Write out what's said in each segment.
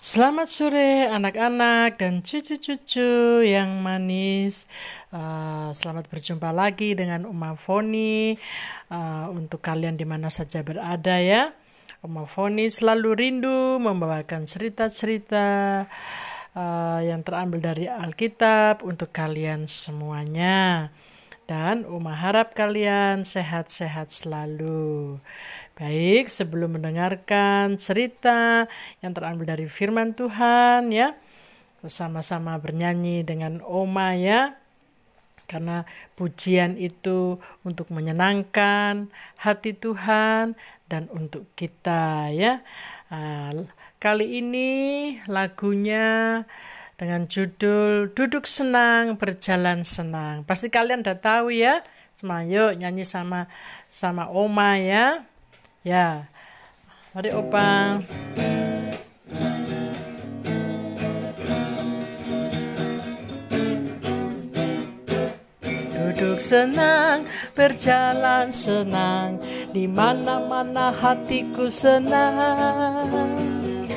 Selamat sore anak-anak dan cucu-cucu yang manis. Uh, selamat berjumpa lagi dengan Uma Foni uh, untuk kalian di mana saja berada ya. Uma Foni selalu rindu membawakan cerita-cerita uh, yang terambil dari Alkitab untuk kalian semuanya. Dan Uma harap kalian sehat-sehat selalu. Baik, sebelum mendengarkan cerita yang terambil dari firman Tuhan ya, bersama-sama bernyanyi dengan Oma ya. Karena pujian itu untuk menyenangkan hati Tuhan dan untuk kita ya. Uh, kali ini lagunya dengan judul Duduk Senang, Berjalan Senang. Pasti kalian udah tahu ya. Yuk nyanyi sama sama Oma ya. Ya, mari opa. Duduk senang, berjalan senang, di mana-mana hatiku senang.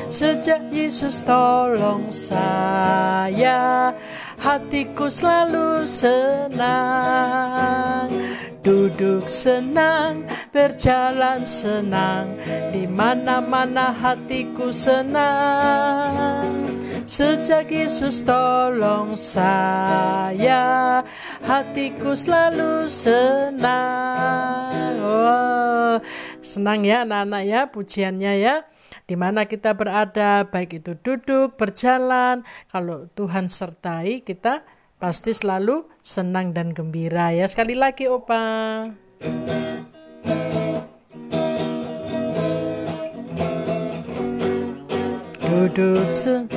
Sejak Yesus tolong saya, hatiku selalu senang. Duduk senang, berjalan senang, di mana-mana hatiku senang. Sejak Yesus tolong saya, hatiku selalu senang. Oh, senang ya anak-anak ya pujiannya ya. Di mana kita berada, baik itu duduk, berjalan, kalau Tuhan sertai kita pasti selalu senang dan gembira ya. Sekali lagi Opa. Duduk sen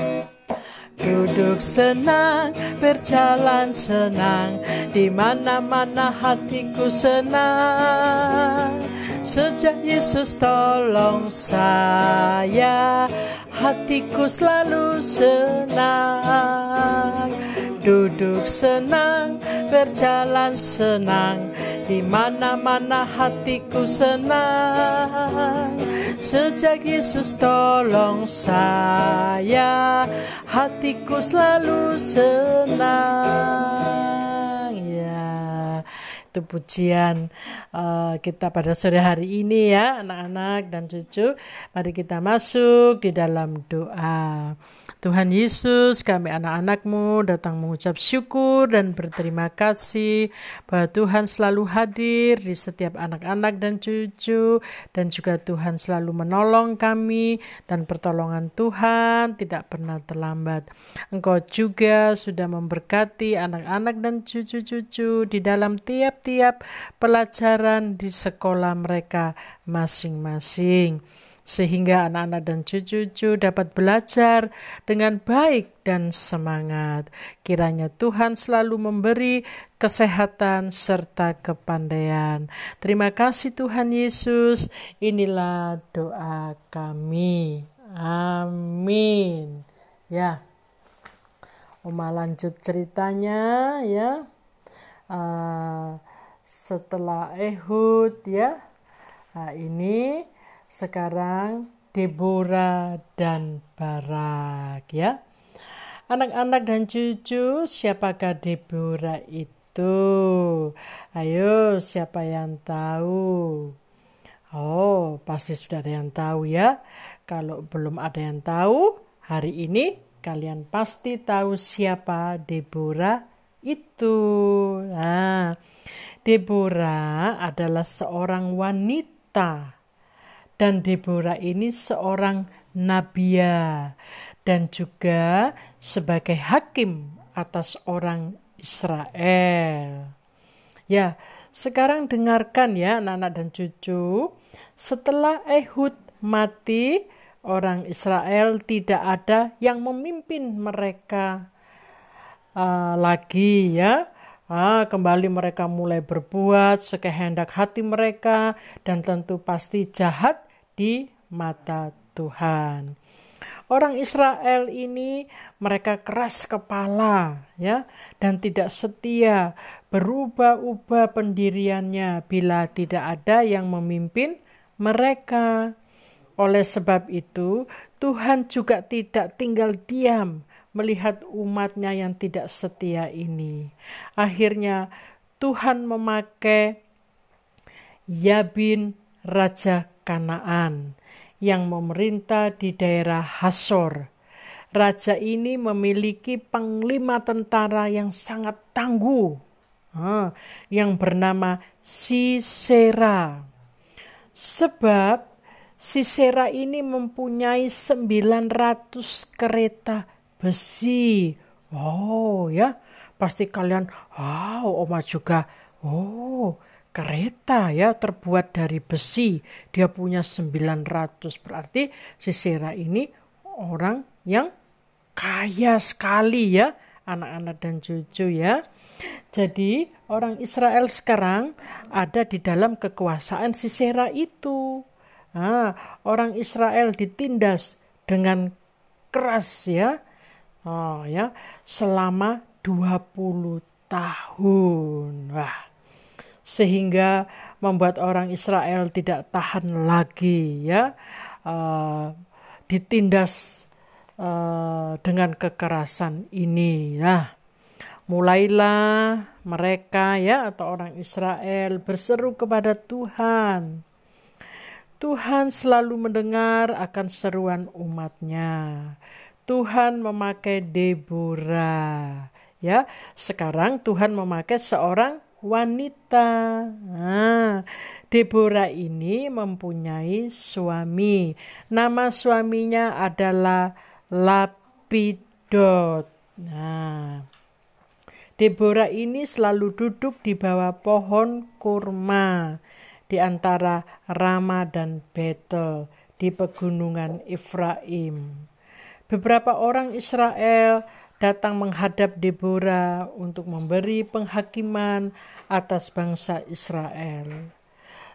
Duduk senang, berjalan senang, di mana-mana hatiku senang. Sejak Yesus tolong saya, hatiku selalu senang. Duduk senang, berjalan senang, di mana-mana hatiku senang. Sejak Yesus tolong saya, hatiku selalu senang. Ya, itu pujian uh, kita pada sore hari ini ya, anak-anak dan cucu. Mari kita masuk di dalam doa. Tuhan Yesus, kami anak-anakmu datang mengucap syukur dan berterima kasih bahwa Tuhan selalu hadir di setiap anak-anak dan cucu dan juga Tuhan selalu menolong kami dan pertolongan Tuhan tidak pernah terlambat. Engkau juga sudah memberkati anak-anak dan cucu-cucu di dalam tiap-tiap pelajaran di sekolah mereka masing-masing sehingga anak-anak dan cucu-cucu dapat belajar dengan baik dan semangat. Kiranya Tuhan selalu memberi kesehatan serta kepandaian. Terima kasih Tuhan Yesus. Inilah doa kami. Amin. Ya. Oma lanjut ceritanya ya. Uh, setelah Ehud ya. Nah, ini sekarang Deborah dan Barak ya. Anak-anak dan cucu, siapakah Deborah itu? Ayo, siapa yang tahu? Oh, pasti sudah ada yang tahu ya. Kalau belum ada yang tahu, hari ini kalian pasti tahu siapa Deborah itu. Nah, Deborah adalah seorang wanita dan Deborah ini seorang nabia dan juga sebagai hakim atas orang Israel. Ya, sekarang dengarkan ya anak-anak dan cucu. Setelah Ehud mati, orang Israel tidak ada yang memimpin mereka uh, lagi ya. Ah, kembali mereka mulai berbuat sekehendak hati mereka dan tentu pasti jahat di mata Tuhan. Orang Israel ini mereka keras kepala ya dan tidak setia, berubah-ubah pendiriannya bila tidak ada yang memimpin mereka. Oleh sebab itu, Tuhan juga tidak tinggal diam melihat umatnya yang tidak setia ini. Akhirnya Tuhan memakai Yabin Raja Kanaan yang memerintah di daerah Hasor. Raja ini memiliki panglima tentara yang sangat tangguh, yang bernama Sisera. Sebab Sisera ini mempunyai 900 kereta besi. Oh ya, pasti kalian, wow, Oma juga, oh kereta ya terbuat dari besi. Dia punya 900, berarti Sisera ini orang yang kaya sekali ya, anak-anak dan cucu ya. Jadi orang Israel sekarang ada di dalam kekuasaan Sisera itu. Nah, orang Israel ditindas dengan keras ya. Oh ya, selama 20 tahun. Wah. Sehingga membuat orang Israel tidak tahan lagi ya. Uh, ditindas uh, dengan kekerasan ini. Nah, mulailah mereka ya atau orang Israel berseru kepada Tuhan. Tuhan selalu mendengar akan seruan umatnya. Tuhan memakai Deborah. Ya, sekarang Tuhan memakai seorang wanita. Nah, Deborah ini mempunyai suami. Nama suaminya adalah Lapidot. Nah, Deborah ini selalu duduk di bawah pohon kurma di antara Rama dan Betel di pegunungan Efraim. Beberapa orang Israel datang menghadap Deborah untuk memberi penghakiman atas bangsa Israel.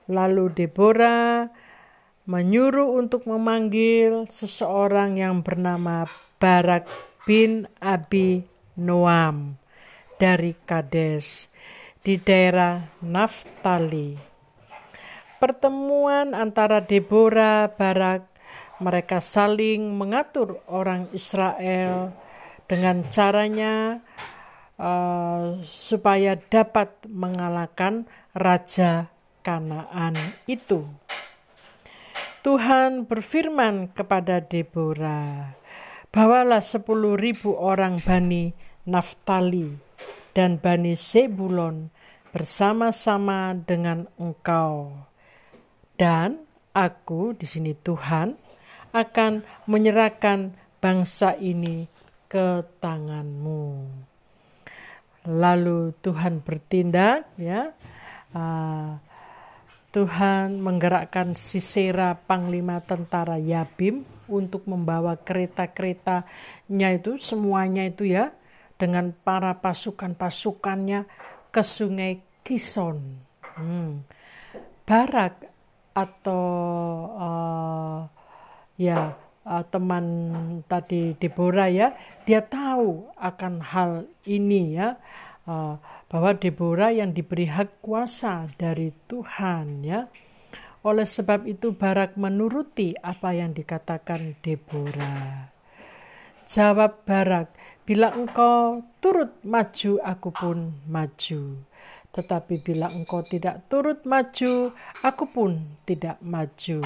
Lalu Deborah menyuruh untuk memanggil seseorang yang bernama Barak bin Abi Noam dari Kades di daerah Naftali. Pertemuan antara Deborah, Barak, mereka saling mengatur orang Israel dengan caranya uh, supaya dapat mengalahkan raja Kanaan itu. Tuhan berfirman kepada Deborah, bawalah sepuluh ribu orang Bani Naftali dan Bani Sebulon bersama-sama dengan engkau. Dan aku di sini Tuhan akan menyerahkan bangsa ini ke tanganmu. Lalu Tuhan bertindak ya. Uh, Tuhan menggerakkan Sisera panglima tentara Yabim untuk membawa kereta-keretanya itu semuanya itu ya dengan para pasukan-pasukannya ke sungai Kison. Hmm. Barak atau uh, ya uh, teman tadi Deborah ya, dia tahu akan hal ini ya, uh, bahwa Deborah yang diberi hak kuasa dari Tuhan ya. Oleh sebab itu Barak menuruti apa yang dikatakan Deborah. Jawab Barak, Bila engkau turut maju, aku pun maju. Tetapi bila engkau tidak turut maju, aku pun tidak maju.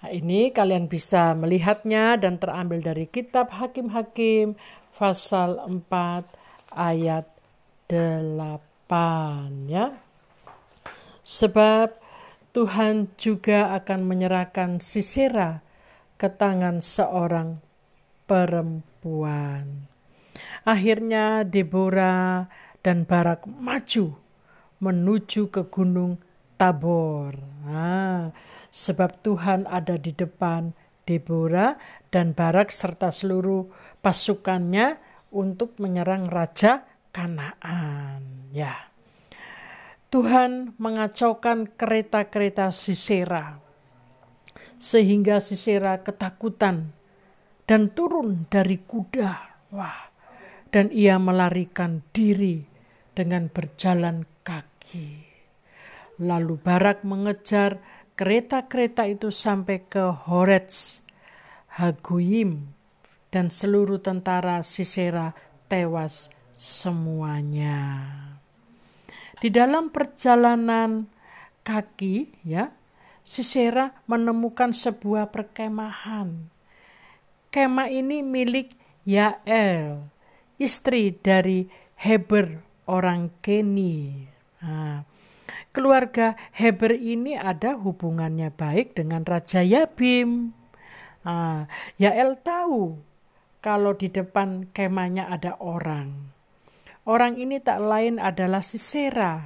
Nah, ini kalian bisa melihatnya dan terambil dari kitab Hakim-Hakim pasal 4 ayat 8 ya. Sebab Tuhan juga akan menyerahkan Sisera ke tangan seorang perempuan. Akhirnya Deborah dan Barak maju menuju ke gunung Tabor. Nah, sebab Tuhan ada di depan Deborah dan Barak serta seluruh pasukannya untuk menyerang Raja Kanaan. Ya. Tuhan mengacaukan kereta-kereta Sisera sehingga Sisera ketakutan dan turun dari kuda. Wah, dan ia melarikan diri dengan berjalan kaki. Lalu Barak mengejar kereta-kereta itu sampai ke Horets, Haguyim dan seluruh tentara Sisera tewas semuanya. Di dalam perjalanan kaki ya, Sisera menemukan sebuah perkemahan. Kemah ini milik Yael, istri dari Heber orang Keni. Nah, keluarga Heber ini ada hubungannya baik dengan Raja Yabim. Nah, Yael tahu kalau di depan kemahnya ada orang. Orang ini tak lain adalah Sisera.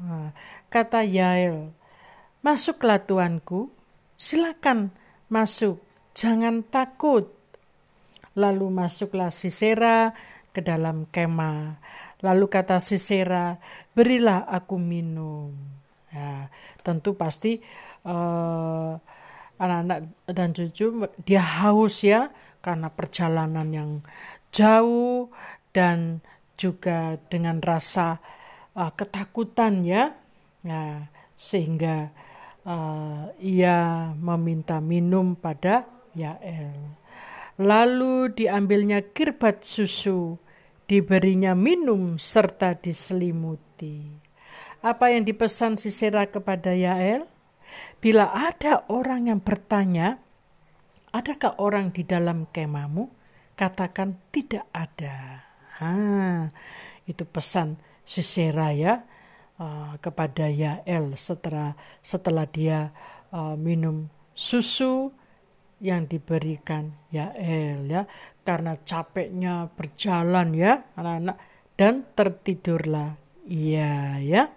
Nah, kata Yael, masuklah tuanku, silakan masuk, jangan takut. Lalu masuklah Sisera ke dalam kemah. Lalu kata Sisera, berilah aku minum. Ya, tentu pasti eh, anak-anak dan cucu dia haus ya karena perjalanan yang jauh dan juga dengan rasa uh, ketakutan ya. ya sehingga uh, ia meminta minum pada Yael. Lalu diambilnya kirbat susu, diberinya minum serta diselimuti. Apa yang dipesan Sisera kepada Yael? Bila ada orang yang bertanya, adakah orang di dalam kemamu? Katakan tidak ada. Ha, itu pesan Sisera ya uh, kepada Yael setelah setelah dia uh, minum susu yang diberikan Yael ya karena capeknya berjalan ya anak-anak dan tertidurlah. Ia ya.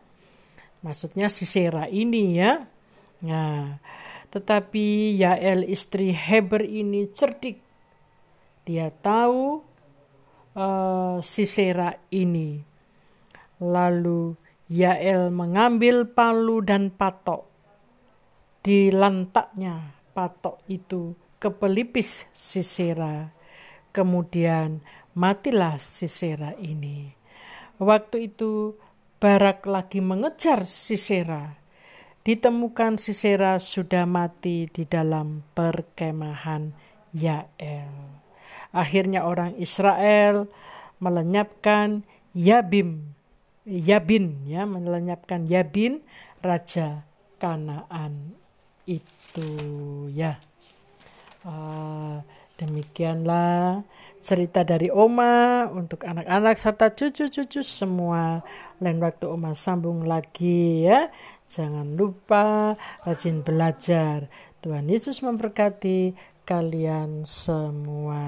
Maksudnya Sisera ini ya. Nah tetapi Yael istri Heber ini cerdik. Dia tahu uh, Sisera ini. Lalu Yael mengambil palu dan patok. Di lantaknya patok itu ke pelipis Sisera. Kemudian matilah Sisera ini. Waktu itu Barak lagi mengejar Sisera. Ditemukan Sisera sudah mati di dalam perkemahan Yael. Akhirnya orang Israel melenyapkan Yabim, Yabin ya, melenyapkan Yabin raja Kanaan itu ya uh, demikianlah cerita dari Oma untuk anak-anak serta cucu-cucu semua. Lain waktu Oma sambung lagi ya. Jangan lupa rajin belajar. Tuhan Yesus memberkati kalian semua